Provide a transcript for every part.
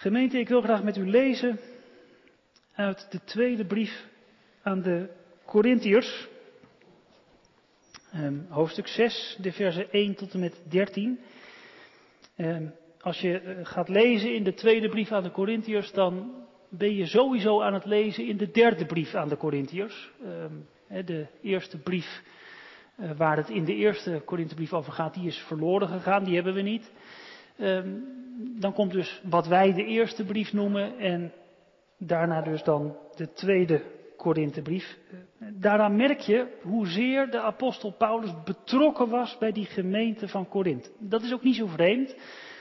Gemeente, ik wil graag met u lezen uit de tweede brief aan de Corinthiërs. Um, hoofdstuk 6, de versen 1 tot en met 13. Um, als je uh, gaat lezen in de tweede brief aan de Corinthiërs, dan ben je sowieso aan het lezen in de derde brief aan de Corinthiërs. Um, de eerste brief uh, waar het in de eerste Korinthebrief over gaat, die is verloren gegaan, die hebben we niet. Dan komt dus wat wij de eerste brief noemen en daarna dus dan de tweede Korinthebrief. Daaraan merk je hoezeer de apostel Paulus betrokken was bij die gemeente van Korinthe. Dat is ook niet zo vreemd,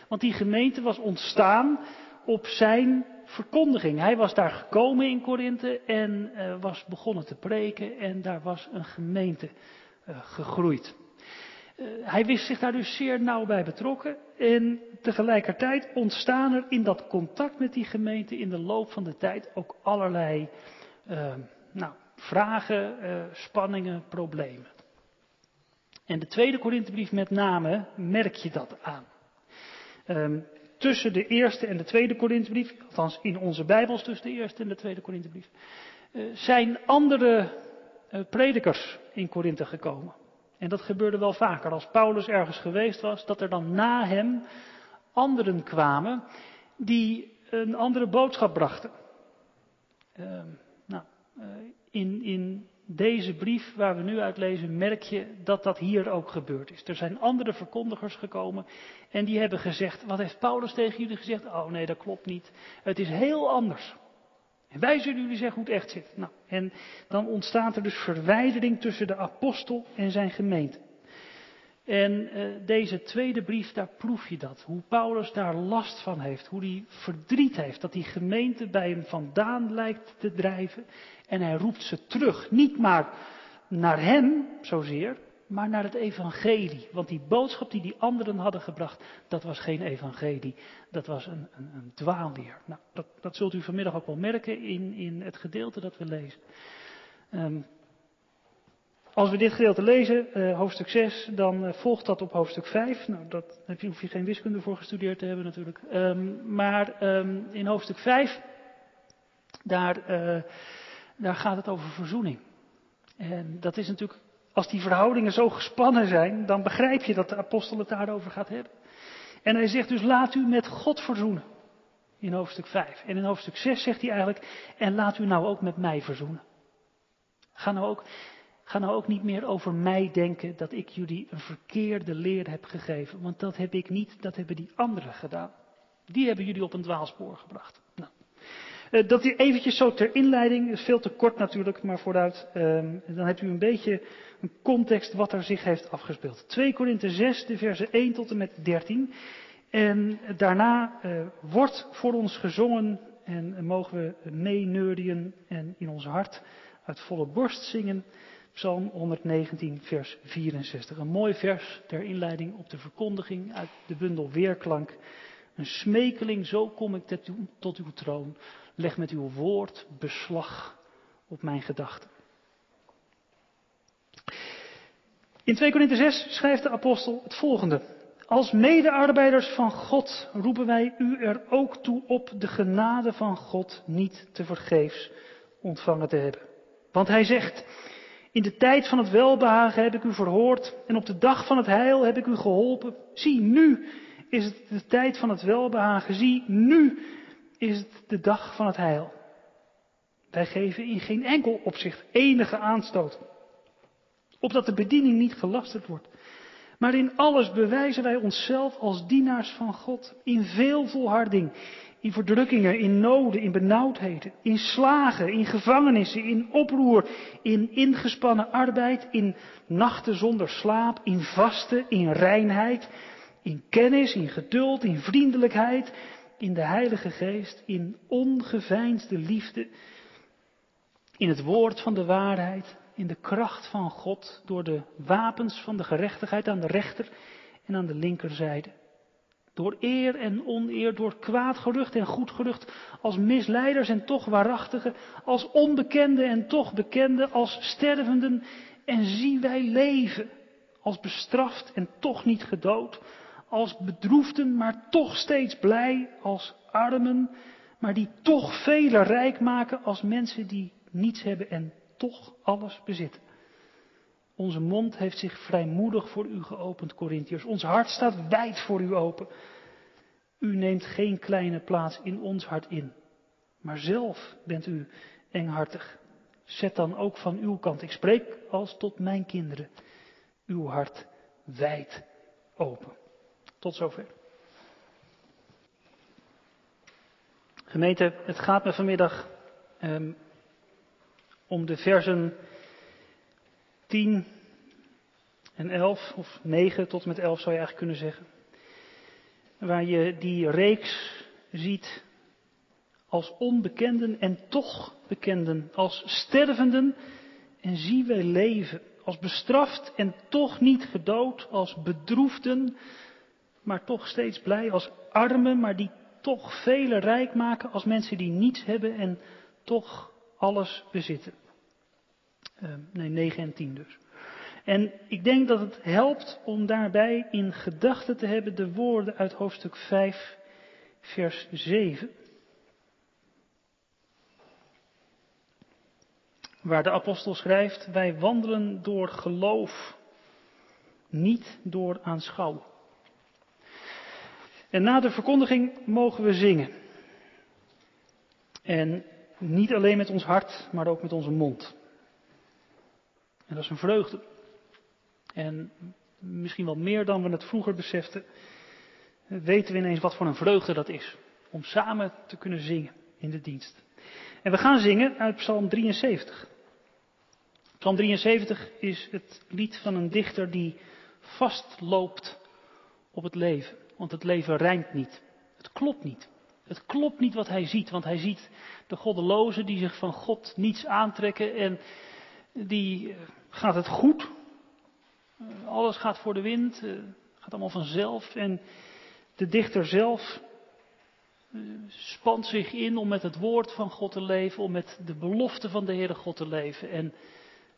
want die gemeente was ontstaan op zijn verkondiging. Hij was daar gekomen in Korinthe en uh, was begonnen te preken en daar was een gemeente uh, gegroeid. Uh, hij wist zich daar dus zeer nauw bij betrokken en tegelijkertijd ontstaan er in dat contact met die gemeente in de loop van de tijd ook allerlei uh, nou, vragen, uh, spanningen, problemen. En de tweede Korinthebrief met name merk je dat aan. Um, tussen de eerste en de tweede Korinthebrief, althans in onze Bijbels tussen de eerste en de tweede Korinthebrief, uh, zijn andere predikers in Korinthe gekomen. En dat gebeurde wel vaker. Als Paulus ergens geweest was, dat er dan na hem anderen kwamen die een andere boodschap brachten. Uh, nou, uh, in, in deze brief waar we nu uit lezen, merk je dat dat hier ook gebeurd is. Er zijn andere verkondigers gekomen en die hebben gezegd, wat heeft Paulus tegen jullie gezegd? Oh nee, dat klopt niet. Het is heel anders. En wij zullen jullie zeggen hoe het echt zit. Nou, en dan ontstaat er dus verwijdering tussen de apostel en zijn gemeente. En uh, deze tweede brief, daar proef je dat. Hoe Paulus daar last van heeft. Hoe hij verdriet heeft dat die gemeente bij hem vandaan lijkt te drijven. En hij roept ze terug. Niet maar naar hem zozeer, maar naar het evangelie. Want die boodschap die die anderen hadden gebracht, dat was geen evangelie. Dat was een, een, een dwaalleer. Nou, dat, dat zult u vanmiddag ook wel merken in, in het gedeelte dat we lezen. Um, als we dit gedeelte lezen, uh, hoofdstuk 6, dan uh, volgt dat op hoofdstuk 5. Nou, daar hoef je geen wiskunde voor gestudeerd te hebben natuurlijk. Um, maar um, in hoofdstuk 5, daar, uh, daar gaat het over verzoening. En dat is natuurlijk, als die verhoudingen zo gespannen zijn, dan begrijp je dat de apostel het daarover gaat hebben. En hij zegt dus, laat u met God verzoenen. In hoofdstuk 5. En in hoofdstuk 6 zegt hij eigenlijk, en laat u nou ook met mij verzoenen. Ga nou ook, Ga nou ook niet meer over mij denken dat ik jullie een verkeerde leer heb gegeven. Want dat heb ik niet, dat hebben die anderen gedaan. Die hebben jullie op een dwaalspoor gebracht. Nou, uh, dat hier eventjes zo ter inleiding, is veel te kort natuurlijk, maar vooruit. Uh, dan hebt u een beetje een context wat er zich heeft afgespeeld. 2 Korinthe 6, de versen 1 tot en met 13. En daarna uh, wordt voor ons gezongen en mogen we meeneurien en in ons hart uit volle borst zingen. Psalm 119, vers 64. Een mooi vers ter inleiding op de verkondiging uit de bundel Weerklank. Een smekeling, zo kom ik tot uw troon. Leg met uw woord beslag op mijn gedachten. In 2 Korinthe 6 schrijft de apostel het volgende. Als medearbeiders van God roepen wij u er ook toe op de genade van God niet te vergeefs ontvangen te hebben. Want hij zegt, in de tijd van het welbehagen heb ik u verhoord en op de dag van het heil heb ik u geholpen. Zie, nu is het de tijd van het welbehagen. Zie, nu is het de dag van het heil. Wij geven in geen enkel opzicht enige aanstoot, opdat de bediening niet gelasterd wordt. Maar in alles bewijzen wij onszelf als dienaars van God, in veel volharding, in verdrukkingen, in noden, in benauwdheden, in slagen, in gevangenissen, in oproer, in ingespannen arbeid, in nachten zonder slaap, in vasten, in reinheid, in kennis, in geduld, in vriendelijkheid, in de Heilige Geest, in ongeveinsde liefde, in het woord van de waarheid, in de kracht van God door de wapens van de gerechtigheid aan de rechter en aan de linkerzijde. Door eer en oneer, door kwaad gerucht en goed gerucht, als misleiders en toch waarachtigen, als onbekende en toch bekende, als stervenden en zie wij leven, als bestraft en toch niet gedood, als bedroefden maar toch steeds blij, als armen, maar die toch velen rijk maken als mensen die niets hebben en toch alles bezitten. Onze mond heeft zich vrijmoedig voor u geopend, Corinthiërs. Ons hart staat wijd voor u open. U neemt geen kleine plaats in ons hart in, maar zelf bent u enghartig. Zet dan ook van uw kant, ik spreek als tot mijn kinderen, uw hart wijd open. Tot zover. Gemeente, het gaat me vanmiddag um, om de versen 10 en 11, of 9 tot met 11 zou je eigenlijk kunnen zeggen. Waar je die reeks ziet als onbekenden en toch bekenden, als stervenden en zie wij leven, als bestraft en toch niet gedood, als bedroefden, maar toch steeds blij, als armen, maar die toch velen rijk maken, als mensen die niets hebben en toch alles bezitten. Uh, nee, 9 en 10 dus. En ik denk dat het helpt om daarbij in gedachten te hebben de woorden uit hoofdstuk 5, vers 7. Waar de apostel schrijft, wij wandelen door geloof, niet door aanschouwen. En na de verkondiging mogen we zingen. En niet alleen met ons hart, maar ook met onze mond. En dat is een vreugde. En misschien wel meer dan we het vroeger beseften, weten we ineens wat voor een vreugde dat is. Om samen te kunnen zingen in de dienst. En we gaan zingen uit Psalm 73. Psalm 73 is het lied van een dichter die vastloopt op het leven. Want het leven rijmt niet. Het klopt niet. Het klopt niet wat hij ziet, want hij ziet de goddelozen die zich van God niets aantrekken en die eh, gaat het goed. Eh, alles gaat voor de wind, uh, gaat allemaal vanzelf. En de dichter zelf spant zich in om met het woord van God te leven, om met de belofte van de Heere God te leven. En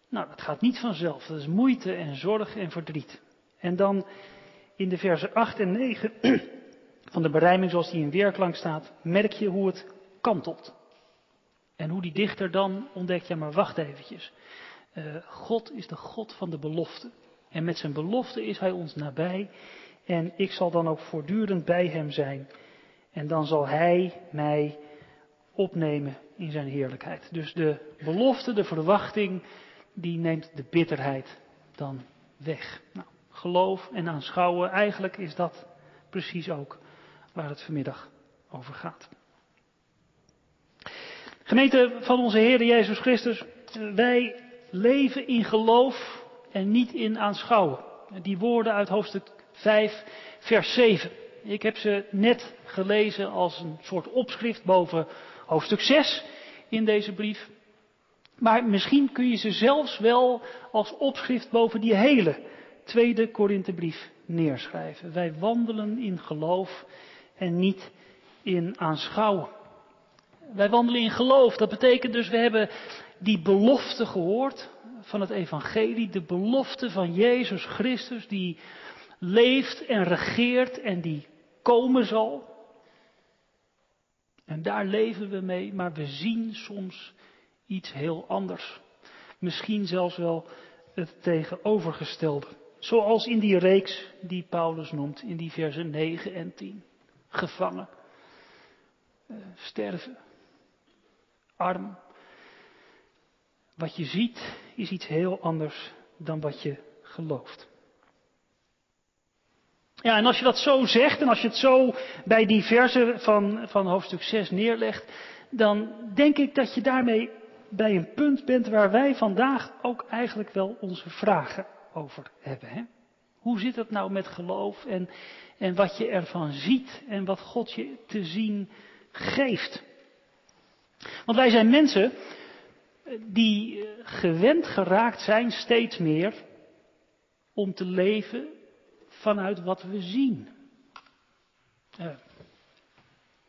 nou, dat gaat niet vanzelf. Dat is moeite en zorg en verdriet. En dan in de versen 8 en 9 van de berijming zoals die in weerklank staat, merk je hoe het kantelt. En hoe die dichter dan ontdekt, ja maar wacht eventjes. Uh, God is de God van de belofte. En met zijn belofte is hij ons nabij. En ik zal dan ook voortdurend bij hem zijn. En dan zal hij mij opnemen in zijn heerlijkheid. Dus de belofte, de verwachting, die neemt de bitterheid dan weg. Nou, geloof en aanschouwen, eigenlijk is dat precies ook waar het vanmiddag over gaat. Gemeente van onze Heer Jezus Christus, wij leven in geloof en niet in aanschouwen. Die woorden uit hoofdstuk 5, vers 7. Ik heb ze net gelezen als een soort opschrift boven hoofdstuk 6 in deze brief. Maar misschien kun je ze zelfs wel als opschrift boven die hele tweede Korinthebrief neerschrijven. Wij wandelen in geloof en niet in aanschouwen. Wij wandelen in geloof. Dat betekent dus, we hebben die belofte gehoord van het evangelie. De belofte van Jezus Christus die leeft en regeert en die komen zal. En daar leven we mee, maar we zien soms iets heel anders. Misschien zelfs wel het tegenovergestelde. Zoals in die reeks die Paulus noemt in die versen 9 en 10. Gevangen, uh, sterven, arm. Wat je ziet is iets heel anders dan wat je gelooft. Ja, en als je dat zo zegt en als je het zo bij die versen van, van hoofdstuk 6 neerlegt, dan denk ik dat je daarmee bij een punt bent waar wij vandaag ook eigenlijk wel onze vragen over hebben. Hè? Hoe zit het nou met geloof en, en wat je ervan ziet en wat God je te zien geeft? Want wij zijn mensen die gewend geraakt zijn steeds meer om te leven vanuit wat we zien. Uh,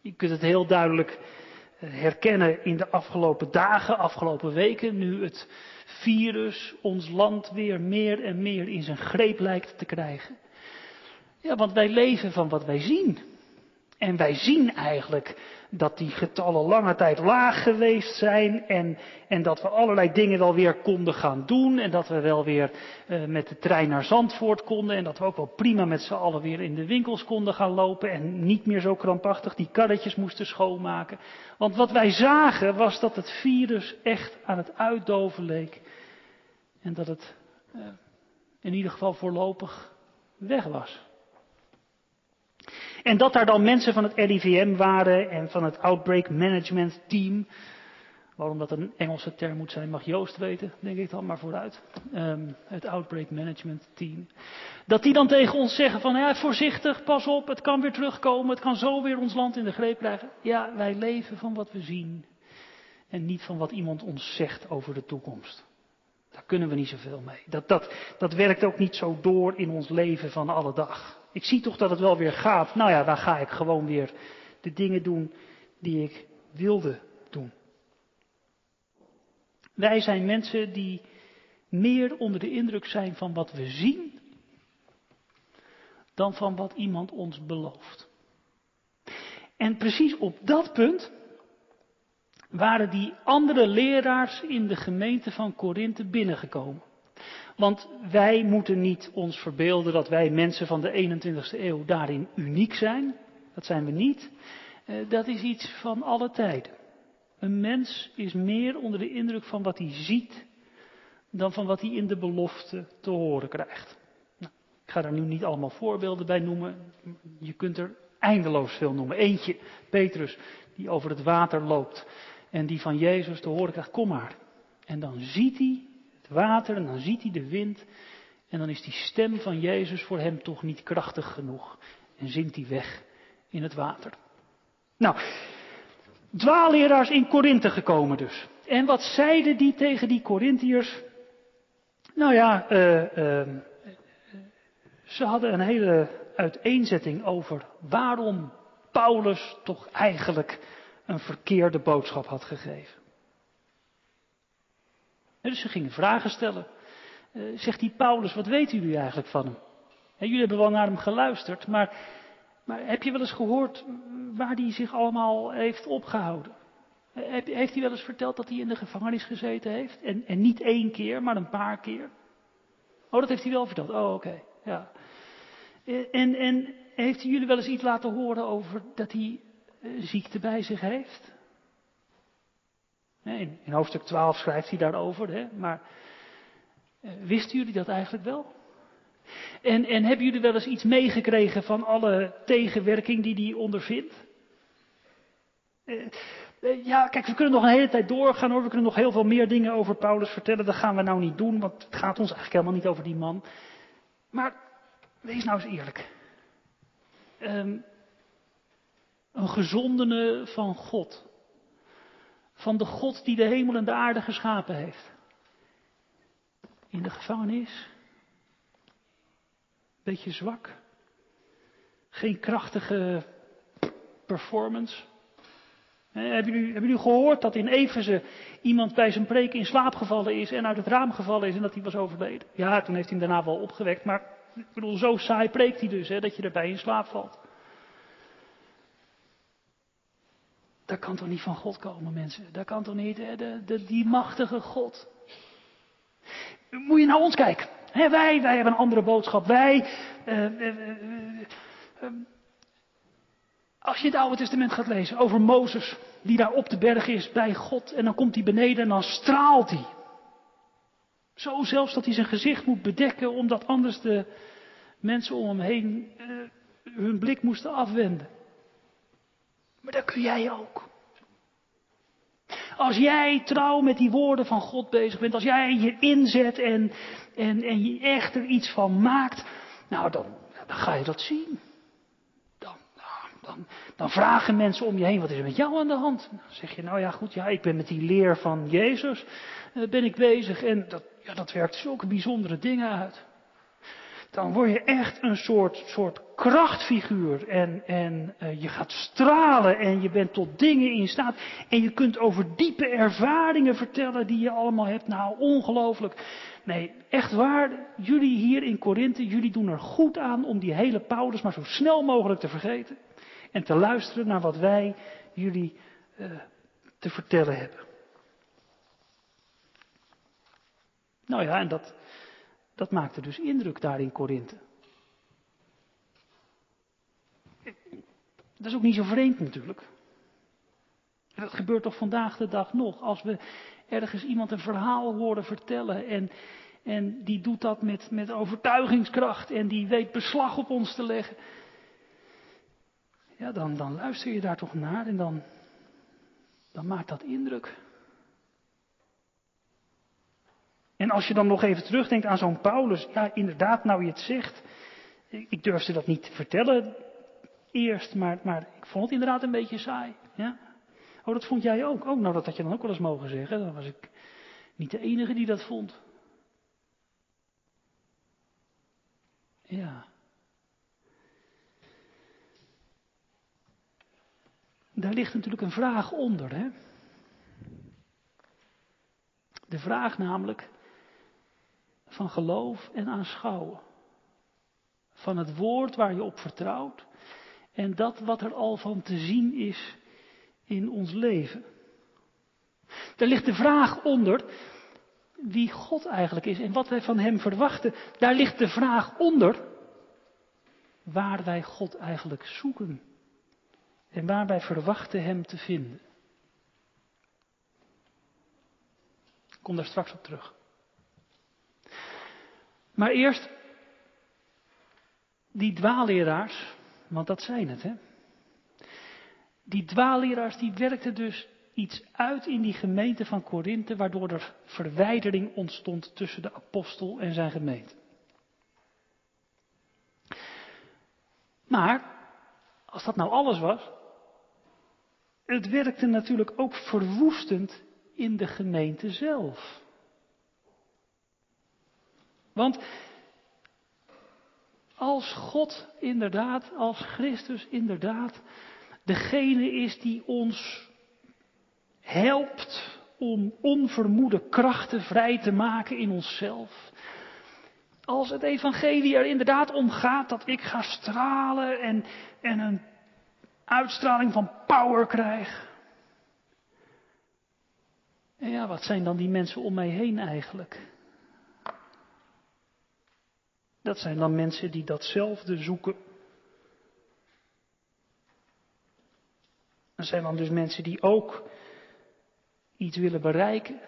je kunt het heel duidelijk herkennen in de afgelopen dagen, afgelopen weken, nu het virus ons land weer meer en meer in zijn greep lijkt te krijgen. Ja, want wij leven van wat wij zien. En wij zien eigenlijk dat die getallen lange tijd laag geweest zijn en, en dat we allerlei dingen wel weer konden gaan doen en dat we wel weer uh, met de trein naar Zandvoort konden en dat we ook wel prima met z'n allen weer in de winkels konden gaan lopen en niet meer zo krampachtig die karretjes moesten schoonmaken. Want wat wij zagen was dat het virus echt aan het uitdoven leek en dat het uh, in ieder geval voorlopig weg was. En dat daar dan mensen van het RIVM waren en van het Outbreak Management Team. Waarom dat een Engelse term moet zijn, mag Joost weten, denk ik dan maar vooruit. Um, het Outbreak Management Team. Dat die dan tegen ons zeggen van, ja, voorzichtig, pas op, het kan weer terugkomen, het kan zo weer ons land in de greep krijgen. Ja, wij leven van wat we zien. En niet van wat iemand ons zegt over de toekomst. Daar kunnen we niet zoveel mee. Dat, dat, dat werkt ook niet zo door in ons leven van alle dag. Ik zie toch dat het wel weer gaat. Nou ja, dan ga ik gewoon weer de dingen doen die ik wilde doen. Wij zijn mensen die meer onder de indruk zijn van wat we zien dan van wat iemand ons belooft. En precies op dat punt waren die andere leraars in de gemeente van Korinthe binnengekomen. Want wij moeten niet ons verbeelden dat wij mensen van de 21ste eeuw daarin uniek zijn. Dat zijn we niet. Eh, dat is iets van alle tijden. Een mens is meer onder de indruk van wat hij ziet dan van wat hij in de belofte te horen krijgt. Nou, ik ga daar nu niet allemaal voorbeelden bij noemen. Je kunt er eindeloos veel noemen. Eentje, Petrus, die over het water loopt en die van Jezus te horen krijgt, kom maar. En dan ziet hij water en dan ziet hij de wind. En dan is die stem van Jezus voor hem toch niet krachtig genoeg. En zinkt hij weg in het water. Nou, dwaalleraars in Korinthe gekomen dus. En wat zeiden die tegen die Korinthiërs? Nou ja, uh, uh, ze hadden een hele uiteenzetting over waarom Paulus toch eigenlijk een verkeerde boodschap had gegeven. Dus ze gingen vragen stellen. Uh, zegt die Paulus, wat weten jullie eigenlijk van hem? Jullie hebben wel naar hem geluisterd, maar, maar heb je wel eens gehoord waar hij zich allemaal heeft opgehouden? Heeft hij wel eens verteld dat hij in de gevangenis gezeten heeft? En, en niet één keer, maar een paar keer? Oh, dat heeft hij wel verteld. Oh, oké. Ja. En, en heeft hij jullie wel eens iets laten horen over dat hij ziekte bij zich heeft? In, hoofdstuk 12 schrijft hij daarover, hè? maar eh, wisten jullie dat eigenlijk wel? En, en hebben jullie wel eens iets meegekregen van alle tegenwerking die hij ondervindt? Eh, eh, ja, kijk, we kunnen nog een hele tijd doorgaan hoor. We kunnen nog heel veel meer dingen over Paulus vertellen. Dat gaan we nou niet doen, want het gaat ons eigenlijk helemaal niet over die man. Maar wees nou eens eerlijk. Um, een gezondene van God van de God die de hemel en de aarde geschapen heeft. In de gevangenis. Beetje zwak. Geen krachtige performance. hebben, jullie, hebben jullie gehoord dat in Efeze iemand bij zijn preek in slaap gevallen is en uit het raam gevallen is en dat hij was overleden? Ja, toen heeft hij hem daarna wel opgewekt, maar ik bedoel, zo saai preekt hij dus, hè, dat je erbij in slaap valt. Dat kan toch niet van God komen, mensen? Dat kan toch niet? De, de, die machtige God. Moet je naar ons kijken. wij, wij hebben een andere boodschap. Wij, uh, uh, uh, als je het Oude Testament gaat lezen over Mozes, die daar op de berg is bij God, en dan komt hij beneden en dan straalt hij. Zo zelfs dat hij zijn gezicht moet bedekken, omdat anders de mensen om hem heen hun blik moesten afwenden. Maar dat kun jij ook. Als jij trouw met die woorden van God bezig bent, als jij je inzet en, en, en je echt er iets van maakt, nou dan, dan ga je dat zien. Dan, nou, dan, dan vragen mensen om je heen, wat is er met jou aan de hand? Dan zeg je, nou ja goed, ja, ik ben met die leer van Jezus, uh, ben ik bezig en dat, ja, dat werkt zulke bijzondere dingen uit dan word je echt een soort, soort krachtfiguur. En, en uh, je gaat stralen en je bent tot dingen in staat. En je kunt over diepe ervaringen vertellen die je allemaal hebt. Nou, ongelooflijk. Nee, echt waar, jullie hier in Korinthe, jullie doen er goed aan om die hele Paulus maar zo snel mogelijk te vergeten. En te luisteren naar wat wij jullie uh, te vertellen hebben. Nou ja, en dat, dat maakte dus indruk daar in Korinthe. Dat is ook niet zo vreemd natuurlijk. En dat gebeurt toch vandaag de dag nog. Als we ergens iemand een verhaal horen vertellen en, en die doet dat met, met overtuigingskracht en die weet beslag op ons te leggen. Ja, dan, dan luister je daar toch naar en dan, dan maakt dat indruk. En als je dan nog even terugdenkt aan zo'n Paulus, ja inderdaad, nou je het zegt, ik durfde dat niet te vertellen eerst, maar, maar ik vond het inderdaad een beetje saai. Ja? Oh, dat vond jij ook? Oh, nou dat had je dan ook wel eens mogen zeggen. Dan was ik niet de enige die dat vond. Ja. Daar ligt natuurlijk een vraag onder, hè? De vraag namelijk van geloof en aanschouwen. Van het woord waar je op vertrouwt en dat wat er al van te zien is in ons leven. Daar ligt de vraag onder wie God eigenlijk is en wat wij van Hem verwachten. Daar ligt de vraag onder waar wij God eigenlijk zoeken en waar wij verwachten Hem te vinden. Ik kom daar straks op terug. Maar eerst die dwaalleraars, want dat zijn het, hè. Die dwaalleraars die werkten dus iets uit in die gemeente van Korinthe, waardoor er verwijdering ontstond tussen de apostel en zijn gemeente. Maar, als dat nou alles was, het werkte natuurlijk ook verwoestend in de gemeente zelf. Want als God inderdaad, als Christus inderdaad, degene is die ons helpt om onvermoede krachten vrij te maken in onszelf. Als het evangelie er inderdaad om gaat dat ik ga stralen en, en een uitstraling van power krijg. En ja, wat zijn dan die mensen om mij heen eigenlijk? Dat zijn dan mensen die datzelfde zoeken. Dat zijn dan dus mensen die ook iets willen bereiken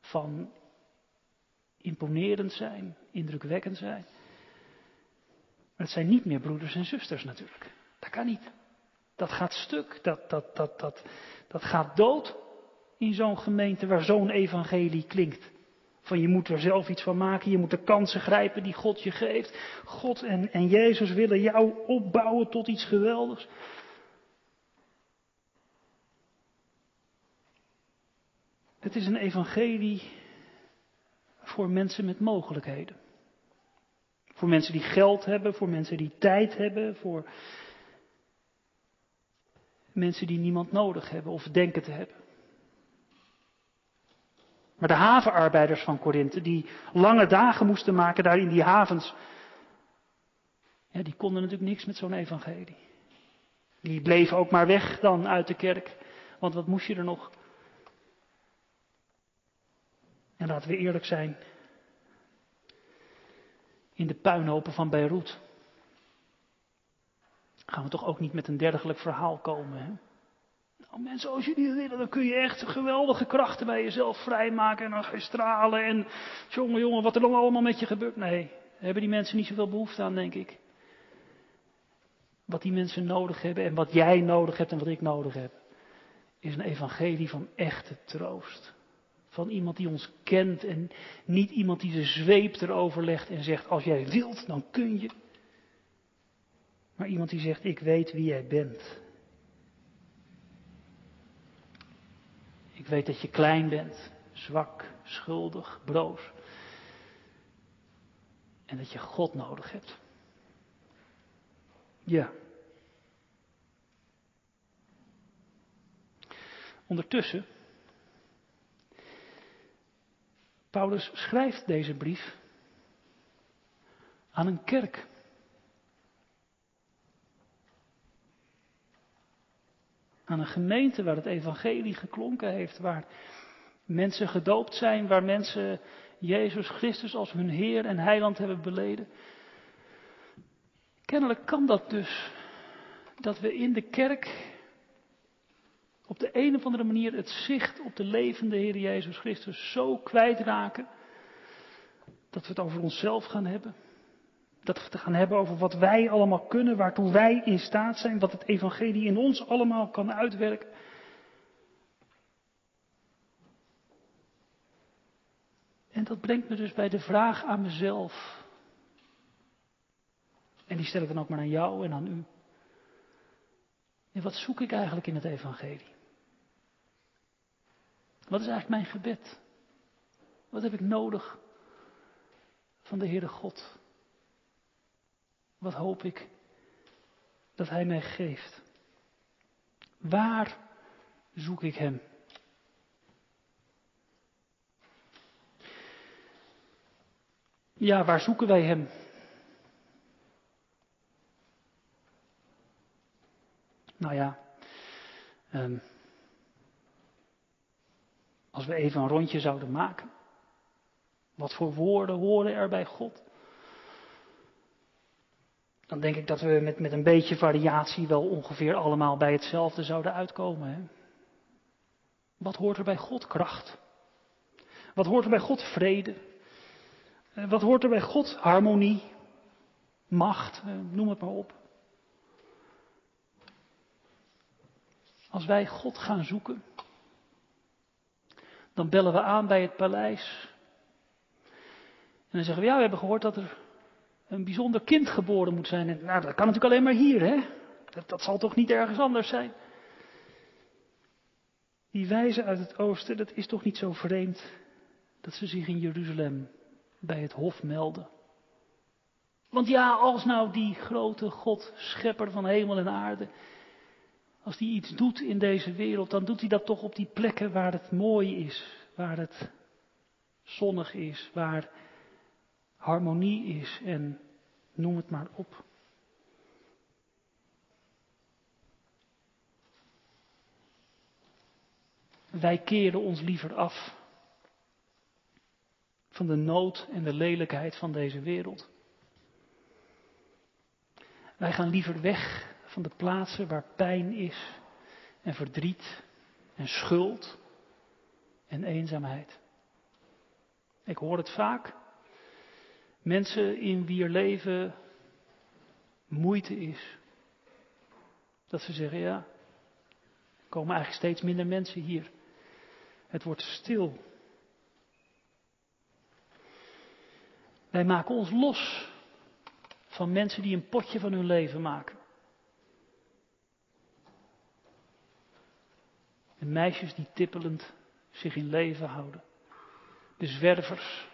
van imponerend zijn, indrukwekkend zijn. Maar het zijn niet meer broeders en zusters natuurlijk. Dat kan niet. Dat gaat stuk, dat, dat, dat, dat, dat gaat dood in zo'n gemeente waar zo'n evangelie klinkt. Van je moet er zelf iets van maken, je moet de kansen grijpen die God je geeft. God en, en Jezus willen jou opbouwen tot iets geweldigs. Het is een evangelie voor mensen met mogelijkheden. Voor mensen die geld hebben, voor mensen die tijd hebben, voor mensen die niemand nodig hebben of denken te hebben. Maar de havenarbeiders van Korinthe, die lange dagen moesten maken daar in die havens, die konden natuurlijk niks met zo'n evangelie. Die bleven ook maar weg dan uit de kerk, want wat moest je er nog? En laten we eerlijk zijn, in de puinhopen van Beirut gaan we toch ook niet met een dergelijk verhaal komen. Hè? Nou, mensen, als jullie willen, dan kun je echt geweldige krachten bij jezelf vrijmaken. En dan ga je stralen. En jongen, jongen, wat er dan allemaal met je gebeurt. Nee, hebben die mensen niet zoveel behoefte aan, denk ik. Wat die mensen nodig hebben en wat jij nodig hebt en wat ik nodig heb, is een evangelie van echte troost. Van iemand die ons kent en niet iemand die de zweep erover legt en zegt, als jij wilt, dan kun je. Maar iemand die zegt, ik weet wie jij bent. Ik weet dat je klein bent, zwak, schuldig, broos. En dat je God nodig hebt. Ja. Ondertussen, Paulus schrijft deze brief aan een kerk. Aan een gemeente waar het evangelie geklonken heeft, waar mensen gedoopt zijn, waar mensen Jezus Christus als hun Heer en Heiland hebben beleden. Kennelijk kan dat dus, dat we in de kerk op de een of andere manier het zicht op de levende Heer Jezus Christus zo kwijtraken, dat we het over onszelf gaan hebben. Dat het gaan hebben over wat wij allemaal kunnen, waartoe wij in staat zijn, wat het evangelie in ons allemaal kan uitwerken. En dat brengt me dus bij de vraag aan mezelf. En die stel ik dan ook maar aan jou en aan u. En wat zoek ik eigenlijk in het evangelie? Wat is eigenlijk mijn gebed? Wat heb ik nodig van de Heere God? Wat hoop ik dat Hij mij geeft? Waar zoek ik Hem? Ja, waar zoeken wij Hem? Nou ja, um, als we even een rondje zouden maken. Wat voor woorden horen er bij God? Dan denk ik dat we met, met een beetje variatie wel ongeveer allemaal bij hetzelfde zouden uitkomen. Hè? Wat hoort er bij God? Kracht. Wat hoort er bij God? Vrede. Eh, wat hoort er bij God? Harmonie. Macht. Eh, noem het maar op. Als wij God gaan zoeken, dan bellen we aan bij het paleis. En dan zeggen we, ja, we hebben gehoord dat er een bijzonder kind geboren moet zijn. Nou, dat kan natuurlijk alleen maar hier, hè? Dat, dat zal toch niet ergens anders zijn? Die wijzen uit het oosten, dat is toch niet zo vreemd dat ze zich in Jeruzalem bij het hof melden. Want ja, als nou die grote God, schepper van hemel en aarde, als die iets doet in deze wereld, dan doet hij dat toch op die plekken waar het mooi is, waar het zonnig is, waar harmonie is en noem het maar op. Wij keren ons liever af van de nood en de lelijkheid van deze wereld. Wij gaan liever weg van de plaatsen waar pijn is en verdriet en schuld en eenzaamheid. Ik hoor het vaak. Mensen in wier leven moeite is. Dat ze zeggen, ja, er komen eigenlijk steeds minder mensen hier. Het wordt stil. Wij maken ons los van mensen die een potje van hun leven maken. En meisjes die tippelend zich in leven houden. De zwervers.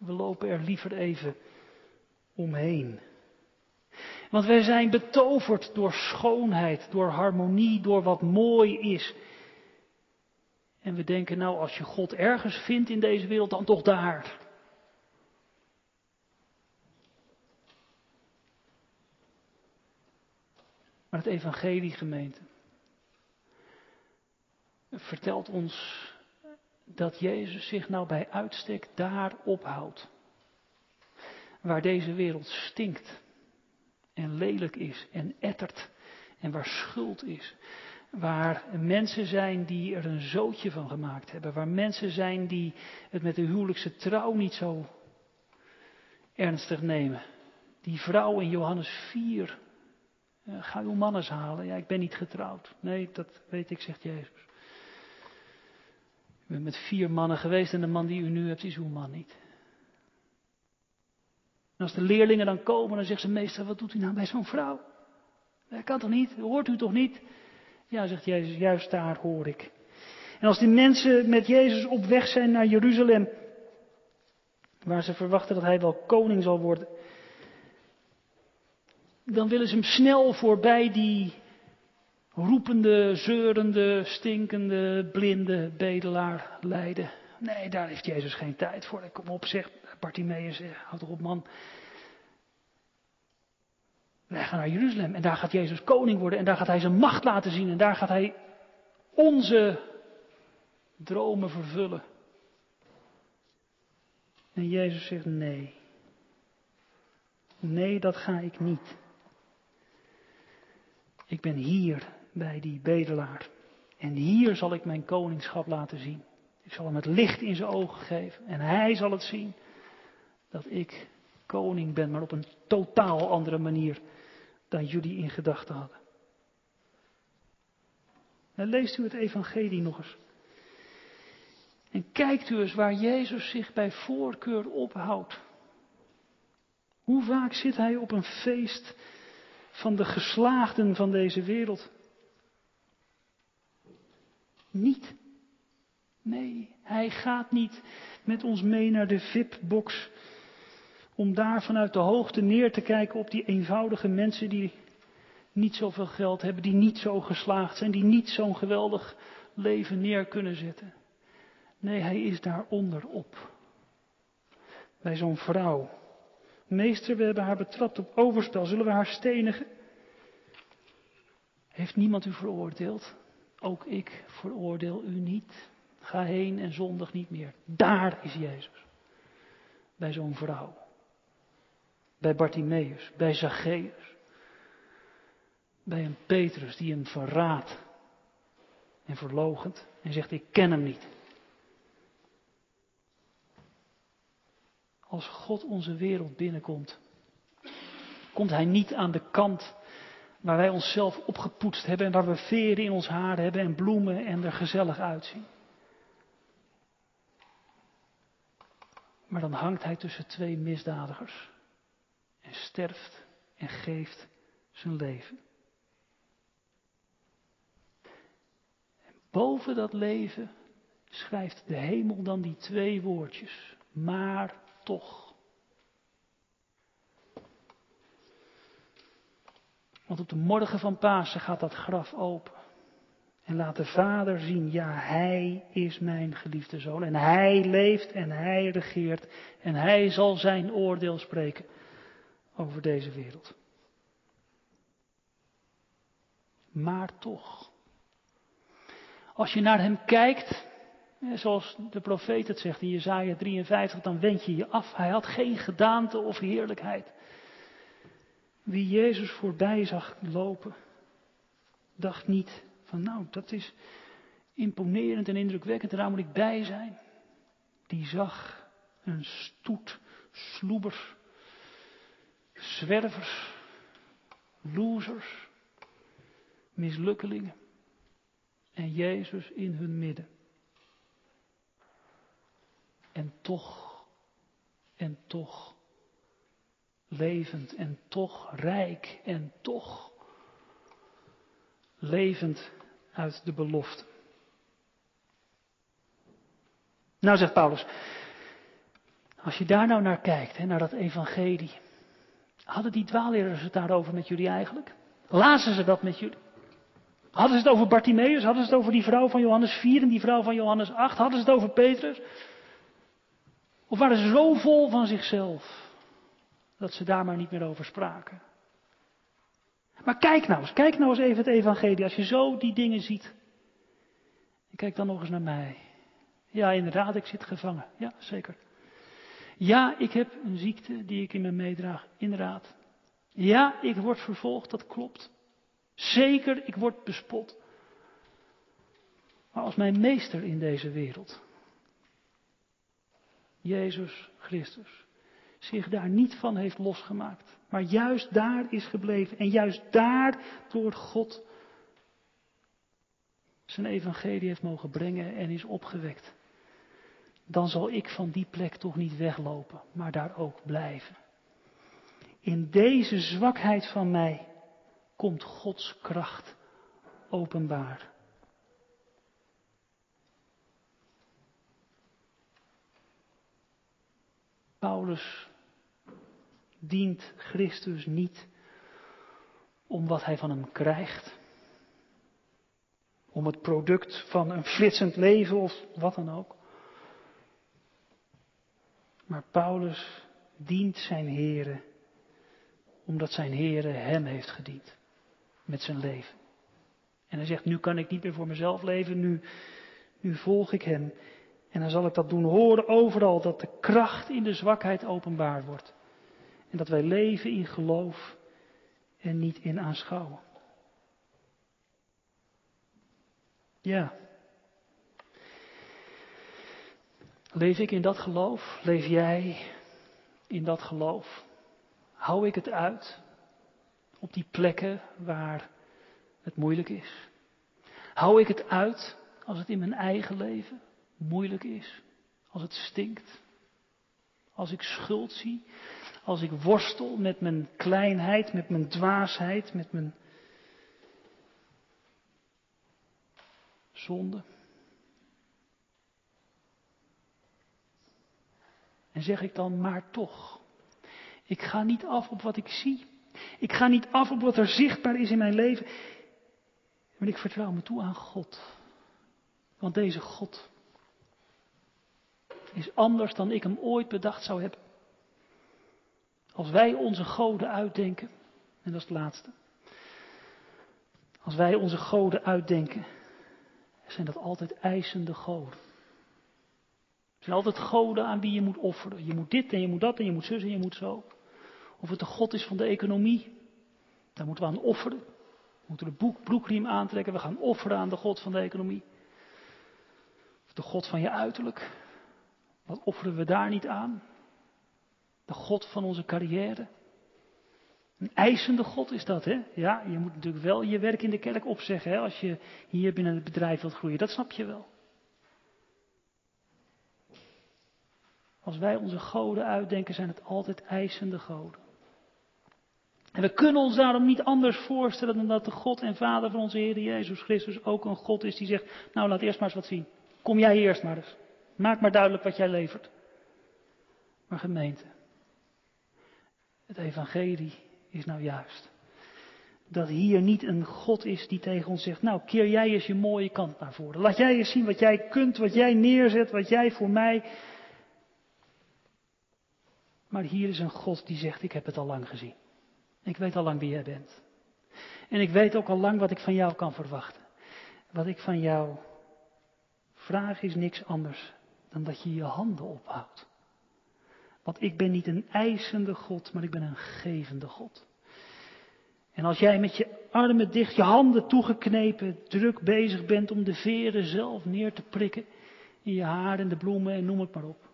We lopen er liever even omheen. Want wij zijn betoverd door schoonheid, door harmonie, door wat mooi is. En we denken nou, als je God ergens vindt in deze wereld, dan toch daar. Maar het evangelie gemeente vertelt ons dat Jezus zich nou bij uitstek daar ophoudt. Waar deze wereld stinkt en lelijk is en ettert en waar schuld is. Waar mensen zijn die er een zootje van gemaakt hebben. Waar mensen zijn die het met de huwelijkse trouw niet zo ernstig nemen. Die vrouw in Johannes 4. Uh, ga uw mannes halen. Ja, ik ben niet getrouwd. Nee, dat weet ik, zegt Jezus. Bent met vier mannen geweest en de man die u nu hebt is uw man niet. En als de leerlingen dan komen, dan zegt ze meester, wat doet u nou bij zo'n vrouw? Dat kan toch niet? Hoort u toch niet? Ja, zegt Jezus, juist daar hoor ik. En als die mensen met Jezus op weg zijn naar Jeruzalem, waar ze verwachten dat hij wel koning zal worden, dan willen ze hem snel voorbij die roepende, zeurende, stinkende, blinde bedelaar leiden. Nee, daar heeft Jezus geen tijd voor. Kom op, zegt Bartimaeus, houd toch op man. Wij gaan naar Jeruzalem en daar gaat Jezus koning worden en daar gaat hij zijn macht laten zien en daar gaat hij onze dromen vervullen. En Jezus zegt nee. Nee, dat ga ik niet. Ik ben hier bij die bedelaar. En hier zal ik mijn koningschap laten zien. Ik zal hem het licht in zijn ogen geven. En hij zal het zien dat ik koning ben, maar op een totaal andere manier dan jullie in gedachten hadden. En leest u het evangelie nog eens. En kijkt u eens waar Jezus zich bij voorkeur ophoudt. Hoe vaak zit hij op een feest van de geslaagden van deze wereld? Niet. Nee, hij gaat niet met ons mee naar de VIP-box om daar vanuit de hoogte neer te kijken op die eenvoudige mensen die niet zoveel geld hebben, die niet zo geslaagd zijn, die niet zo'n geweldig leven neer kunnen zetten. Nee, hij is daar onderop. Bij zo'n vrouw. Meester, we hebben haar betrapt op overspel. Zullen we haar stenigen? Heeft niemand u veroordeeld? Ook ik veroordeel u niet. Ga heen en zondig niet meer. Daar is Jezus. Bij zo'n vrouw. Bij Bartimaeus, bij Zacchaeus. Bij een Petrus die hem verraadt en verlogent en zegt ik ken hem niet. Als God onze wereld binnenkomt, komt Hij niet aan de kant waar wij onszelf opgepoetst hebben en waar we veren in ons haar hebben en bloemen en er gezellig uitzien. Maar dan hangt Hij tussen twee misdadigers en sterft en geeft zijn leven. En boven dat leven schrijft de hemel dan die twee woordjes. Maar toch. Want op de morgen van Pasen gaat dat graf open. En laat de Vader zien, ja, Hij is mijn geliefde zoon. En Hij leeft en Hij regeert. En Hij zal zijn oordeel spreken over deze wereld. Maar toch, als je naar Hem kijkt, Zoals de profeet het zegt in Jezaja 53, dan wend je je af. Hij had geen gedaante of heerlijkheid. Wie Jezus voorbij zag lopen, dacht niet van nou, dat is imponerend en indrukwekkend en daar moet ik bij zijn. Die zag een stoet sloebers, zwervers, losers, mislukkelingen en Jezus in hun midden. En toch, en toch levend en toch rijk en toch levend uit de belofte. Nou, zegt Paulus, als je daar nou naar kijkt, hè, naar dat evangelie, hadden die dwaallerers het daarover met jullie eigenlijk? Lazen ze dat met jullie? Hadden ze het over Bartimaeus? Hadden ze het over die vrouw van Johannes 4 en die vrouw van Johannes 8? Hadden ze het over Petrus? Of waren ze zo vol van zichzelf dat ze daar maar niet meer over spraken? Maar kijk nou eens, kijk nou eens even het evangelie. Als je zo die dingen ziet. Kijk dan nog eens naar mij. Ja, inderdaad, ik zit gevangen. Ja, zeker. Ja, ik heb een ziekte die ik in me meedraag. Inderdaad. Ja, ik word vervolgd, dat klopt. Zeker, ik word bespot. Maar als mijn meester in deze wereld Jezus Christus, zich daar niet van heeft losgemaakt, maar juist daar is gebleven en juist daar door God zijn evangelie heeft mogen brengen en is opgewekt, dan zal ik van die plek toch niet weglopen, maar daar ook blijven. In deze zwakheid van mij komt Gods kracht openbaar. Paulus dient Christus niet om wat hij van hem krijgt. Om het product van een flitsend leven of wat dan ook. Maar Paulus dient zijn Here omdat zijn Heere hem heeft gediend met zijn leven. En hij zegt, nu kan ik niet meer voor mezelf leven, nu, nu volg ik hem. En dan zal ik dat doen horen overal, dat de kracht in de zwakheid openbaar wordt. En dat wij leven in geloof en niet in aanschouwen. Ja. Leef ik in dat geloof? Leef jij in dat geloof? Hou ik het uit op die plekken waar het moeilijk is? Hou ik het uit als het in mijn eigen leven moeilijk is? Als het stinkt? Als ik schuld zie? Als ik worstel met mijn kleinheid, met mijn dwaasheid, met mijn zonde? En zeg ik dan maar toch, ik ga niet af op wat ik zie. Ik ga niet af op wat er zichtbaar is in mijn leven. Maar ik vertrouw me toe aan God. Want deze God is anders dan ik hem ooit bedacht zou hebben. Als wij onze goden uitdenken, en dat is het laatste. Als wij onze goden uitdenken, zijn dat altijd eisende goden. Het zijn altijd goden aan wie je moet offeren. Je moet dit en je moet dat en je moet zus en je moet zo. Of het de God is van de economie, daar moeten we aan offeren. We moeten de boek, broekriem aantrekken, we gaan offeren aan de God van de economie. Of de God van je uiterlijk, wat offeren we daar niet aan? De God van onze carrière. Een eisende God is dat, hè? Ja, je moet natuurlijk wel je werk in de kerk opzeggen, hè, als je hier binnen het bedrijf wilt groeien. Dat snap je wel. Als wij onze goden uitdenken, zijn het altijd eisende goden. En we kunnen ons daarom niet anders voorstellen dan dat de God en Vader van onze Heer Jezus Christus ook een God is die zegt, nou laat eerst maar eens wat zien. Kom jij eerst maar eens. Maak maar duidelijk wat jij levert. Maar gemeente, het evangelie is nou juist. Dat hier niet een God is die tegen ons zegt, nou keer jij eens je mooie kant naar voren. Laat jij eens zien wat jij kunt, wat jij neerzet, wat jij voor mij. Maar hier is een God die zegt, ik heb het al lang gezien. Ik weet al lang wie jij bent. En ik weet ook al lang wat ik van jou kan verwachten. Wat ik van jou vraag is niks anders dan dat je je handen ophoudt. Want ik ben niet een eisende God, maar ik ben een gevende God. En als jij met je armen dicht, je handen toegeknepen, druk bezig bent om de veren zelf neer te prikken in je haar en de bloemen en noem het maar op,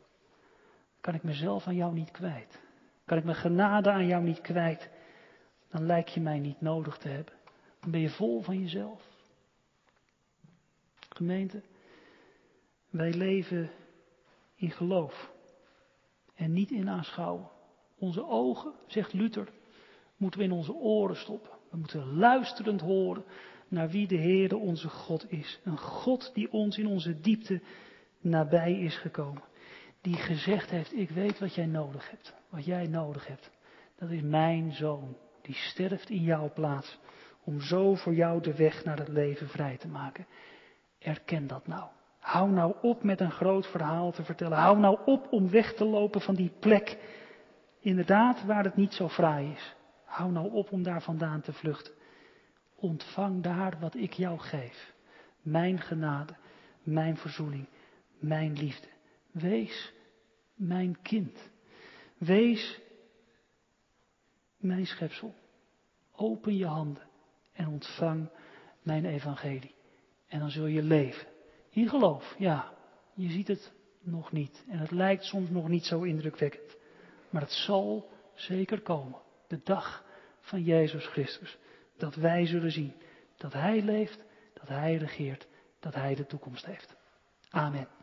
kan ik mezelf aan jou niet kwijt. Kan ik mijn genade aan jou niet kwijt dan lijk je mij niet nodig te hebben. Dan ben je vol van jezelf. Gemeente, wij leven in geloof en niet in aanschouwen. Onze ogen, zegt Luther, moeten we in onze oren stoppen. We moeten luisterend horen naar wie de Heere onze God is. Een God die ons in onze diepte nabij is gekomen. Die gezegd heeft, ik weet wat jij nodig hebt. Wat jij nodig hebt. Dat is mijn zoon die sterft in jouw plaats om zo voor jou de weg naar het leven vrij te maken. Erken dat nou. Hou nou op met een groot verhaal te vertellen. Hou nou op om weg te lopen van die plek, inderdaad, waar het niet zo fraai is. Hou nou op om daar vandaan te vluchten. Ontvang daar wat ik jou geef. Mijn genade, mijn verzoening, mijn liefde. Wees mijn kind. Wees mijn schepsel. Open je handen en ontvang mijn evangelie. En dan zul je leven. In geloof, ja. Je ziet het nog niet. En het lijkt soms nog niet zo indrukwekkend. Maar het zal zeker komen. De dag van Jezus Christus. Dat wij zullen zien dat Hij leeft, dat Hij regeert, dat Hij de toekomst heeft. Amen.